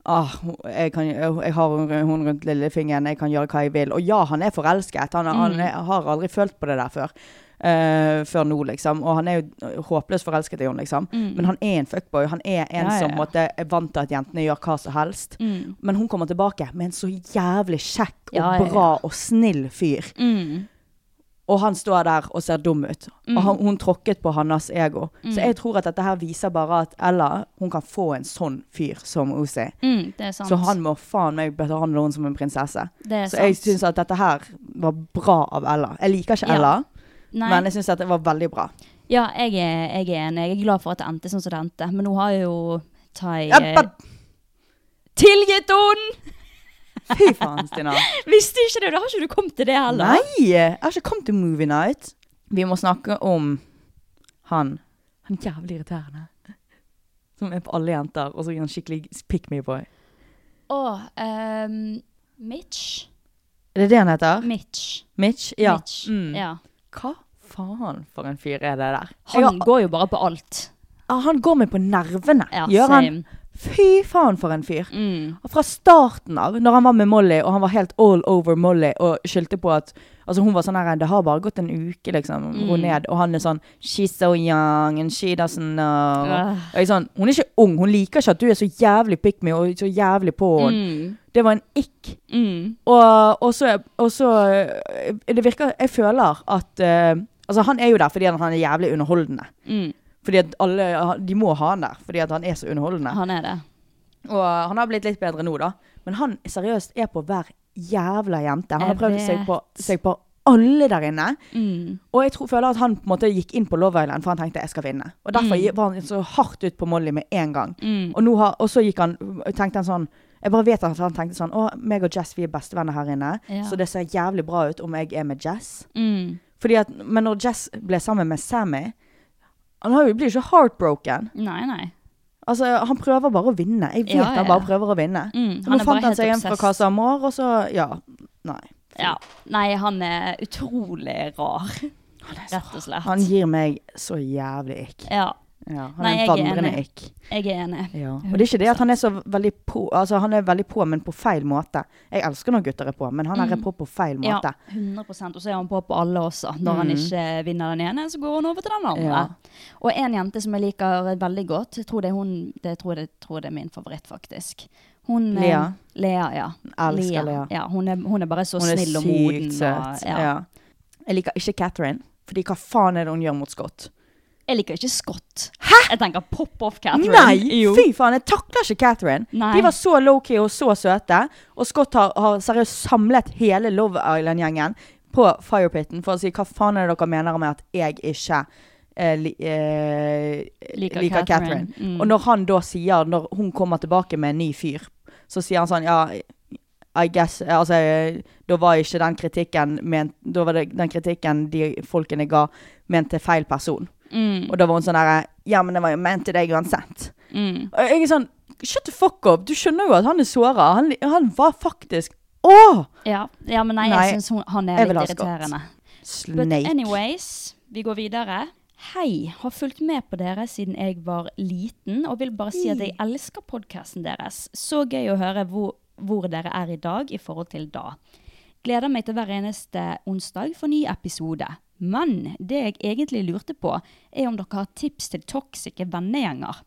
Ah, jeg, kan, jeg har hun rundt lillefingeren, jeg kan gjøre hva jeg vil. Og ja, han er forelsket. Han, han Mm. er, har aldri følt på det der før. Uh, før nå, liksom. Og han er jo håpløst forelsket i henne, liksom. Mm. Men han er en fuckboy. Han er en Ja, som ja. måtte, er vant til at jentene gjør hva som helst. Mm. Men hun kommer tilbake med en så jævlig kjekk og ja. bra og snill fyr. Mm. Og han står der og ser dum ut. Mm. Og han, hun tråkket på hans ego. Mm. Så jeg tror at dette her viser bare at Ella hun kan få en sånn fyr som Uzi. Mm. Så han må faen meg behandle henne som en prinsesse. Så jeg sant. syns at dette her var bra av Ella. Jeg liker ikke Ella, ja. men jeg syns det var veldig bra. Ja, jeg er, jeg er enig. Jeg er glad for at det endte sånn som det endte. Men nå har jo Tai eh, tilgitt henne! Fy faen, Stina. Visste ikke det? Da har ikke du kommet til det heller. Nei! Jeg har ikke kommet til Movie Night. Vi må snakke om han. Han jævlig irriterende. Som er på alle jenter, og så er han skikkelig pick me boy. Å, ehm, Mitch? Er det det han heter? Mitch. Mitch? Ja. Mitch. Mm. ja. Hva faen for en fyr er det der? Han har- går jo bare på alt. Ah, han går meg på nervene. Ja, Gjør han? Fy faen for en fyr. Mm. Og Fra starten av, når han var med Molly, og han var helt all over Molly, og skyldte på at Altså Hun var sånn her Det har bare gått en uke, liksom. Mm. ned. Og han er sånn She's so young, and she doesn't know. Uh. Og jeg er sånn, Hun er ikke ung. Hun liker ikke at du er så jævlig pick me og så jævlig på henne. Mm. Det var en ikk. Mm. Og, og, så, og så eh, Det virker Jeg føler at uh, Altså, han er jo der fordi han er jævlig underholdende. Mm. Fordi at alle De må ha han der fordi at han er så underholdende. Han er det. Og han har blitt litt bedre nå, da. Men han seriøst er på hver jævla jente. Han har Jeg prøvd seg på, seg på alle der inne. Mm. Og jeg tror, føler at han på en måte gikk inn på Love Island for han tenkte jeg skal vinne. Og derfor Mm. var han så hardt ut på Molly med en gang. Mm. Og, har, og så gikk han, tenkte han sånn Jeg bare vet at han tenkte sånn Å, meg og Jess vi er bestevenner her inne, Ja. så det ser jævlig bra ut om jeg er med Jess. Mm. Fordi at, Men når Jess ble sammen med Sammy Han har jo, blir jo ikke heartbroken. Nei, nei. Altså, Han prøver bare å vinne. Jeg vet Ja, han bare prøver å vinne. Mm. Så Han nå fant han seg en fra. Casa Amor, og så Ja. Nei. Ja. Nei, han er utrolig rar, Han, er så, rett og slett. han gir meg så jævlig ikk. Ja, Ja, han Nei, er en vandrende ikk. jeg er enig. Ja. Og det er ikke det at han er så veldig på Altså, han er veldig på, men på feil måte. Jeg elsker når gutter er på, men han her er Mm. på på feil måte. Ja, 100% Og så er han på på alle også. Når han Mm. ikke vinner den ene, så går han over til den andre. Ja. Og en jente som jeg liker veldig godt, jeg tror det er, hun, det, tror det, tror det er min favoritt, faktisk. Hun, eh, Lea. Lea, ja. Elsker Lea. Ja, hun, er, hun er bare så Hun er snill og moden. Hun er sykt søt. Ja. ja. Jeg liker ikke Catherine, fordi hva faen er det hun gjør mot Scott? Jeg liker ikke Scott. Hæ? Jeg tenker pop off Catherine. Nei! Jo. Fy faen, jeg takler ikke Catherine. Nei. De var så low-key og så søte. Og Scott har, har seriøst samlet hele Love Island-gjengen på Firepitten for å si hva faen er det dere mener med at jeg ikke eh, li, eh, Liker liker, Catherine. Catherine. Mm. Og når han da sier, når hun kommer tilbake med en ny fyr, så sier han sånn ja I guess Altså, da var ikke den kritikken ment Da var det den kritikken de folkene ga, ment til feil person. Mm. Og da var hun sånn derre Ja, men det var jo ment til deg uansett. Mm. Og jeg er sånn Shut the fuck up! Du skjønner jo at han er såra. Han, han var faktisk Åh! Ja. ja, men nei, Nei, jeg syns han er litt irriterende. Snake. But anyways, vi går videre. Hei, har fulgt med på dere siden jeg var liten, og vil bare si at jeg elsker podkasten deres. Så gøy å høre hvor, hvor dere er i dag i forhold til da. Gleder meg til hver eneste onsdag for ny episode. Men det jeg egentlig lurte på, er om dere har tips til toxiske vennegjenger.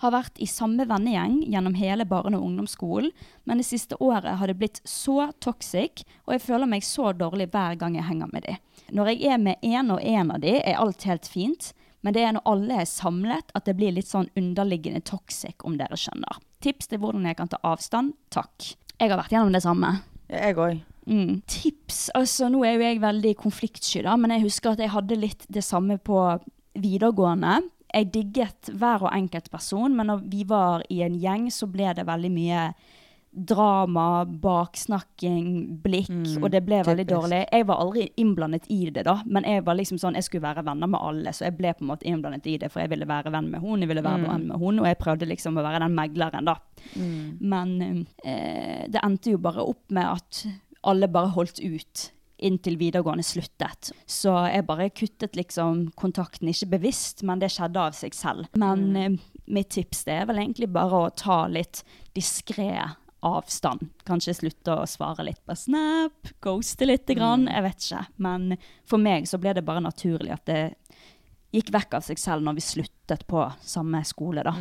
Har vært i samme vennegjeng gjennom hele barne- og ungdomsskolen, men det siste året har det blitt så toxic, og jeg føler meg så dårlig hver gang jeg henger med de. Når jeg er med en og en av de, er alt helt fint, men det er når alle er samlet at det blir litt sånn underliggende toxic, om dere skjønner. Tips til hvordan jeg kan ta avstand? Takk. Jeg har vært gjennom det samme. Jeg òg. Mm. Tips? Altså, nå er jo jeg veldig konfliktsky, da, men jeg husker at jeg hadde litt det samme på videregående. Jeg digget hver og enkelt person, men når vi var i en gjeng, så ble det veldig mye drama, baksnakking, blikk, Mm, og det ble veldig typisk. dårlig. Jeg var aldri innblandet i det, da, men jeg var liksom sånn, jeg skulle være venner med alle, så jeg ble på en måte innblandet i det, for jeg ville være venn med hun, jeg ville være Mm. venn med hun, og jeg prøvde liksom å være den megleren, da. Men eh, det endte jo bare opp med at alle bare holdt ut inntil videregående sluttet. Så jeg bare kuttet liksom kontakten, ikke bevisst, men det skjedde av seg selv. Men mm. mitt tips det er vel egentlig bare å ta litt diskré avstand. Kanskje slutte å svare litt på Snap, ghoste lite grann, jeg vet ikke. Men for meg så ble det bare naturlig at det gikk vekk av seg selv når vi sluttet på samme skole, da.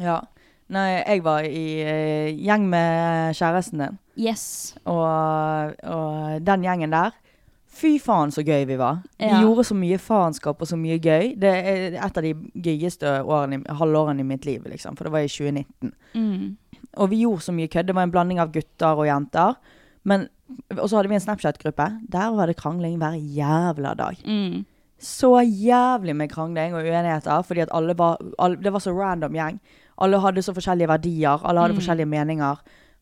Ja. Nei, jeg var i eh, gjeng med kjæresten din, Yes. og, og den gjengen der Fy faen så gøy vi var. Vi gjorde så mye faenskap og så mye gøy. Det er et av de gøyeste årene, halvårene i mitt liv, liksom. For det var i 2019. Mm. Og vi gjorde så mye kødd. Det var en blanding av gutter og jenter. Men, og så hadde vi en Snapchat-gruppe. Der var det krangling hver jævla dag. Mm. Så jævlig med krangling og uenigheter, fordi at alle var, alle, det var så random gjeng. Alle hadde så forskjellige verdier, alle hadde Mm. forskjellige meninger.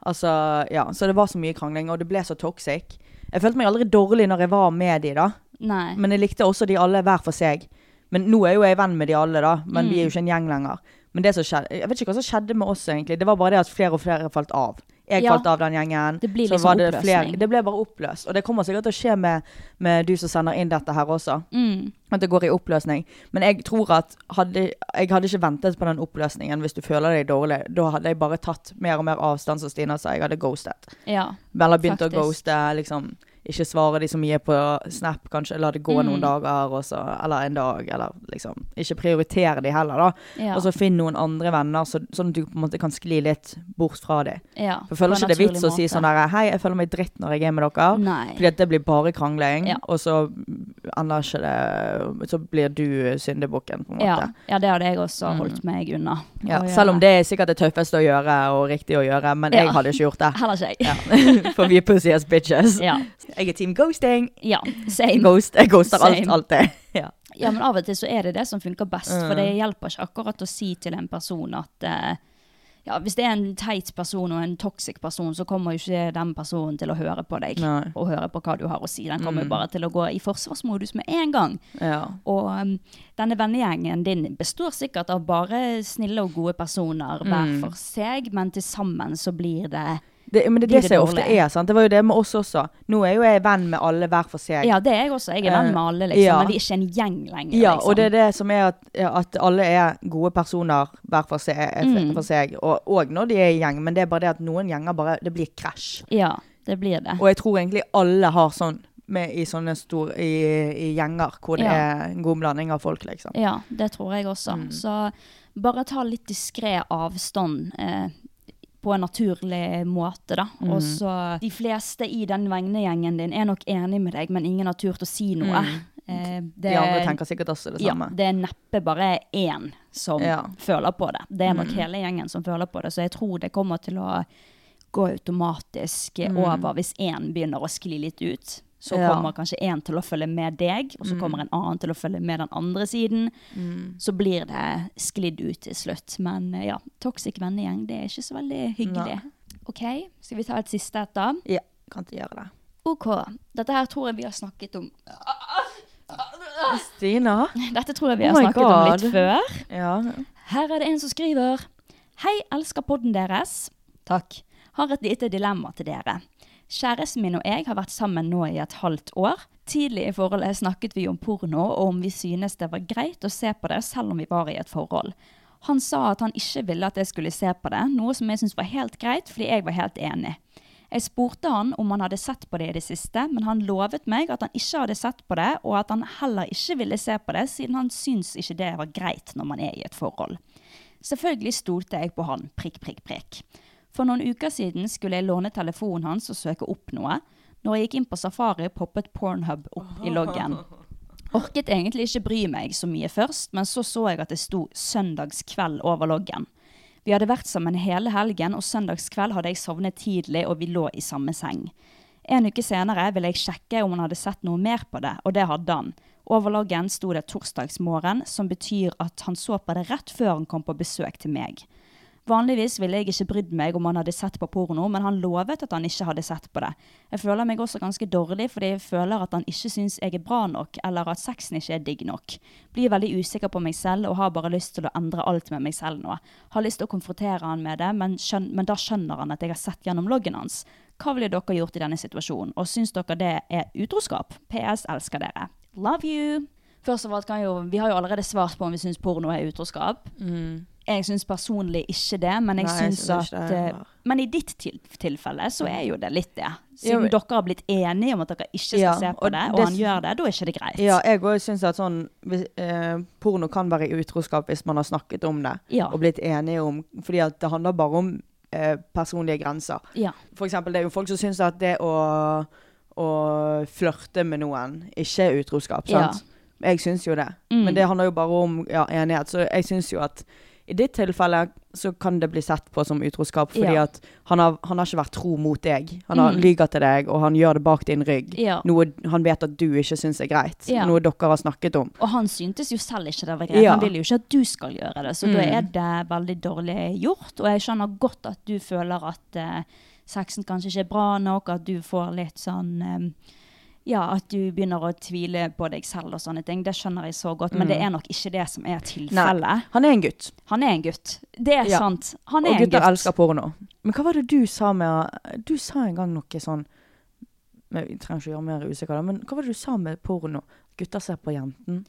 Altså, ja, Så det var så mye krangling, og det ble så toxic. Jeg følte meg aldri dårlig når jeg var med de da, Nei. men jeg likte også de alle hver for seg. Men nå er jo jeg venn med de alle, da, men Mm. vi er jo ikke en gjeng lenger. Men det som skjedde, jeg vet ikke hva som skjedde med oss, egentlig. Det var bare det at flere og flere falt av. jeg Ja. falt av den gjengen. Det blir så liksom var det, oppløsning. det ble bare oppløst. Og det kommer sikkert til å skje med, med du som sender inn dette her også. Mm. At det går i oppløsning. Men jeg tror at hadde, jeg hadde ikke ventet på den oppløsningen hvis du føler deg dårlig. Da hadde jeg bare tatt mer og mer avstand, som Stina sa. Jeg hadde ghostet. Ja. Eller begynt å ghoste. liksom ikke svare de så mye på Snap, kanskje. La det gå Mm. noen dager, så, eller en dag. Eller liksom Ikke prioritere de heller, da. Ja. Og så finn noen andre venner, så, sånn at du på en måte kan skli litt bort fra de. ja. For jeg føler ikke det er vits å si sånn der Hei, jeg føler meg dritt når jeg er med dere. Nei. Fordi at det blir bare krangling, Ja. og så ender ikke det Så blir du syndebukken, på en måte. ja, det hadde jeg også Mm. holdt meg unna. Ja, selv om det er sikkert det tøffeste å gjøre, og riktig å gjøre, men jeg hadde ikke gjort det. Heller ikke jeg. For vi pussy as bitches. Ja. Jeg er team ghosting. ja. Same. Ghost, jeg ghoster alt, alt det. Ja. Ja, men av og til så er det det som funker best. Mm. For det hjelper ikke akkurat å si til en person at uh, ja, Hvis det er en teit person og en toxic person, så kommer jo ikke den personen til å høre på deg. Nei. Og høre på hva du har å si. Den kommer Mm. jo bare til å gå i forsvarsmodus med en gang. ja. Og um, denne vennegjengen din består sikkert av bare snille og gode personer hver Mm. for seg, men til sammen så blir det Det, men det er det som ofte er. sant? Det var jo det med oss også. Nå er jo jeg venn med alle hver for seg. Ja, det er jeg også. Jeg er venn med alle, liksom. Ja. Men vi er ikke en gjeng lenger. Ja, liksom. og det er det som er at, at alle er gode personer hver for seg, Mm. for seg og, og når de er i gjeng, men det er bare det at noen gjenger bare Det blir krasj. Ja, det blir det. Og jeg tror egentlig alle har sånn med i sånne store i, i gjenger hvor det Ja. er en god blanding av folk, liksom. Ja, det tror jeg også. Mm. Så bare ta litt diskré avstand eh, på en naturlig måte, da. Mm. Og så De fleste i den vennegjengen din er nok enig med deg, men ingen har turt å si noe. Eh, det, Mm. De andre tenker sikkert også det ja, samme. det er neppe bare én som Ja. føler på det. Det er nok Mm. hele gjengen som føler på det, så jeg tror det kommer til å gå automatisk eh, Mm. over hvis én begynner å skli litt ut. Så Ja. kommer kanskje én til å følge med deg, og så Mm. kommer en annen til å følge med den andre siden. Mm. Så blir det sklidd ut til slutt. Men eh, ja, toxic vennegjeng, det er ikke så veldig hyggelig. Nei. OK, skal vi ta et siste et, da? Ja, kan ikke gjøre det. OK. Dette her tror jeg vi har snakket om Stina? Dette tror jeg vi har oh snakket om litt før. Ja. Her er det en som skriver Hei, elsker podden deres. Takk. Har et lite dilemma til dere. Kjæresten min og jeg har vært sammen nå i et halvt år. Tidlig i forholdet snakket vi om porno, og om vi synes det var greit å se på det selv om vi var i et forhold. Han sa at han ikke ville at jeg skulle se på det, noe som jeg syntes var helt greit, fordi jeg var helt enig. Jeg spurte han om han hadde sett på det i det siste, men han lovet meg at han ikke hadde sett på det, og at han heller ikke ville se på det, siden han syns ikke det var greit når man er i et forhold. Selvfølgelig stolte jeg på han, prikk, prikk, prikk. For noen uker siden skulle jeg låne telefonen hans og søke opp noe. Når jeg gikk inn på Safari, poppet Pornhub opp i loggen. Orket egentlig ikke bry meg så mye først, men så så jeg at det sto 'søndagskveld' over loggen. Vi hadde vært sammen hele helgen, og søndagskveld hadde jeg sovnet tidlig, og vi lå i samme seng. En uke senere ville jeg sjekke om han hadde sett noe mer på det, og det hadde han. Over loggen sto det torsdagsmorgen, som betyr at han så på det rett før han kom på besøk til meg. Vanligvis ville jeg ikke brydd meg om han hadde sett på porno, men han lovet at han ikke hadde sett på det. Jeg føler meg også ganske dårlig fordi jeg føler at han ikke syns jeg er bra nok, eller at sexen ikke er digg nok. Blir veldig usikker på meg selv og har bare lyst til å endre alt med meg selv nå. Har lyst til å konfrontere han med det, men, skjøn men da skjønner han at jeg har sett gjennom loggen hans. Hva ville dere gjort i denne situasjonen, og syns dere det er utroskap? PS elsker dere. Love you! Først og fremst kan jo, Vi har jo allerede svart på om vi syns porno er utroskap. Jeg syns personlig ikke det, men jeg Nei, jeg syns synes at det eh. Men i ditt til tilfelle så er jo det litt det. Siden men- dere har blitt enige om at dere ikke skal Ja, se på og det, og det han gjør det, da er ikke det greit. Ja, jeg òg syns at sånn hvis, eh, Porno kan være utroskap hvis man har snakket om det Ja. og blitt enige om Fordi at det handler bare om eh, personlige grenser. ja. For eksempel, det er jo folk som syns at det å, å flørte med noen ikke er utroskap. Ja. sant? Jeg syns jo det. Mm. Men det handler jo bare om ja, enighet. Så jeg syns jo at i ditt tilfelle så kan det bli sett på som utroskap fordi Ja. at han har, han har ikke vært tro mot deg. Han har Mm. lyver til deg, og han gjør det bak din rygg. Ja. Noe han vet at du ikke syns er greit. Ja. Noe dere har snakket om. Og han syntes jo selv ikke det var greit. Han vil jo ikke at du skal gjøre det, så da Mm. er det veldig dårlig gjort. Og jeg skjønner godt at du føler at uh, sexen kanskje ikke er bra nok, at du får litt sånn eh, ja, at du begynner å tvile på deg selv og sånne ting. Det skjønner jeg så godt, men det er nok ikke det som er tilfellet. Han er en gutt. Han er en gutt. Det er Ja. sant. Han Og er en gutter elsker porno. Men hva var det du sa med Du sa en gang noe sånn Vi trenger ikke gjøre mer usikker, men hva var det du sa med porno? Gutter ser på jenten.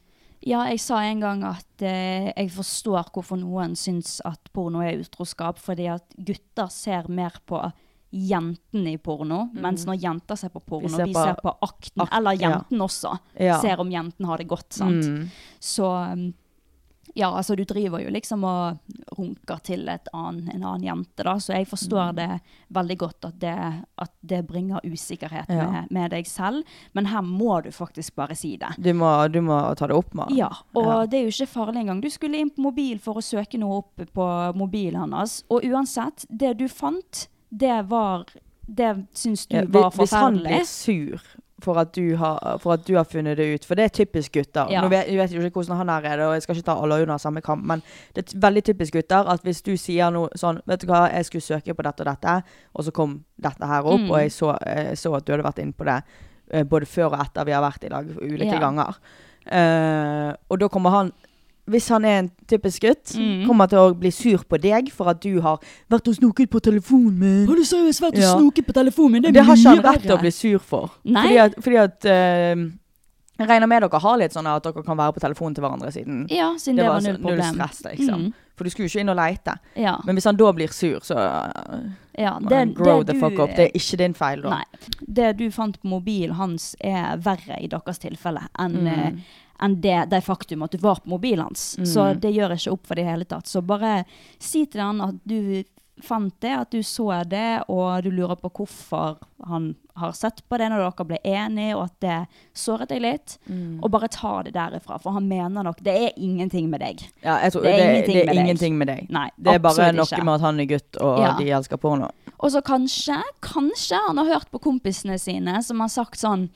Ja, jeg sa en gang at eh, jeg forstår hvorfor noen syns at porno er utroskap, fordi at gutter ser mer på jentene i porno, mens når jenter ser på porno, Mm. ser de på ser på akten, akt- eller ja. jenten også, Ja. ser om jenten har det godt, sant? Mm. Så um, ja, altså du driver jo liksom og runker til annen, en annen jente, da, så jeg forstår Mm. det veldig godt at det, at det bringer usikkerhet Ja. med, med deg selv, men her må du faktisk bare si det. Du, må, du må ta det opp med. Ja, og Ja. det er jo ikke farlig engang. Du skulle inn på mobil for å søke noe opp på mobilen hans, og uansett, det du fant, det var Det syns du Ja, var forferdelig. Hvis han blir sur for at, du har, for at du har funnet det ut, for det er typisk gutter. Ja. Nå vet, jeg vet jo ikke hvordan han er, og jeg skal ikke ta alle under samme kamp, men det er veldig typisk gutter at hvis du sier noe sånn Vet du hva, jeg skulle søke på dette og dette, og så kom dette her opp, Mm. og jeg så, jeg så at du hadde vært inne på det eh, både før og etter vi har vært i lag ulike Ja. ganger. Uh, og da kommer han hvis han er en typisk gutt, Mm. kommer til å bli sur på deg for at du har vært og snoket på telefonen min. Har du seriøst vært og Ja. snoket på telefonen min? Det, har ikke han rett til å bli sur for. Nei. Fordi at, fordi at uh, Jeg regner med dere har litt sånn at dere kan være på telefonen til hverandre siden Ja, siden det det, var var så- null null problem. stress, liksom. Mm, For du skulle jo ikke inn og leite. ja. Men hvis han da blir sur, så ja. det, grow the fuck up. Det er ikke din feil, da. Nei. Det du fant på mobilen hans, er verre i deres tilfelle enn Mm. Enn det, det faktum at du var på mobilen hans. Så Mm. det gjør ikke opp for det i hele tatt. Så bare si til han at du fant det, at du så det, og du lurer på hvorfor han har sett på det når dere ble enige, og at det såret deg litt. Mm. Og bare ta det derifra, for han mener nok Det er ingenting med deg. Ja, jeg tror, Det er det, ingenting det er med ingenting med deg. Nei, Det er bare noe ikke. med at han er gutt, og Ja. de elsker porno. Og så kanskje, kanskje han har hørt på kompisene sine som har sagt sånn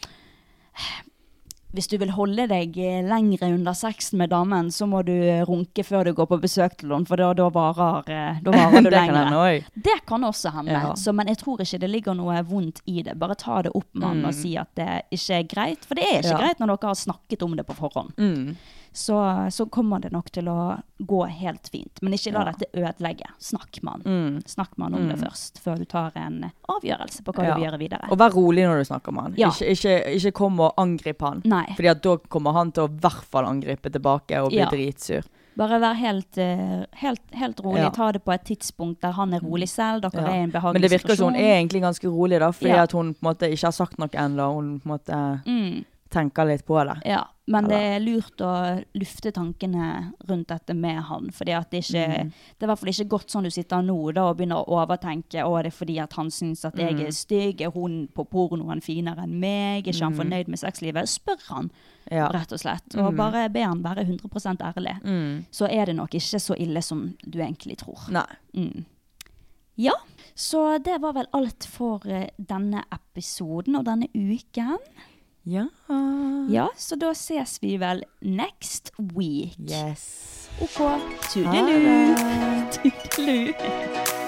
Hvis du vil holde deg eh, lengre under sexen med damen, så må du runke før du går på besøk til henne, for da, da varer, eh, da varer du det kan lenger. òg. Det kan også hende. Ja. Så, men jeg tror ikke det ligger noe vondt i det. Bare ta det opp med han og si at det ikke er greit. For det er ikke Mm. Ja. greit når dere har snakket om det på forhånd. Mm. Så, så kommer det nok til å gå helt fint. Men ikke la Ja. dette ødelegge. Snakk med han. Mm. Snakk med han om det først, før du tar en avgjørelse på hva du vil gjøre videre. Og vær rolig når du snakker med han. Ikke, ikke, ikke kom og angrip han. Nei, Fordi at da kommer han til å i hvert fall angripe tilbake og bli Ja. dritsur. bare vær helt, eh, helt, helt rolig. Ja. Ta det på et tidspunkt der han er rolig selv. Dere Ja. er i en behagelig Men det virker som hun er egentlig ganske rolig, da, fordi Ja. at hun på en måte ikke har sagt noe ennå. Hun på en måte mm, tenker litt på det. Ja, men det er lurt å lufte tankene rundt dette med han. fordi at det, ikke, Mm. det er i hvert fall ikke godt sånn du sitter nå da, og begynner å overtenke å det er fordi at han syns at jeg Mm. er stygg, er hun på pornoen finere enn meg, er ikke han fornøyd med sexlivet? Spør han, Mm. Ja. rett og slett. Og Mm. bare be han være 100 ærlig. Mm. Så er det nok ikke så ille som du egentlig tror. Nei. Mm. Ja, så det var vel alt for eh, denne episoden og denne uken. Ja. Ja, så da ses vi vel next week. Yes. OK. Tudelu. Tudelu.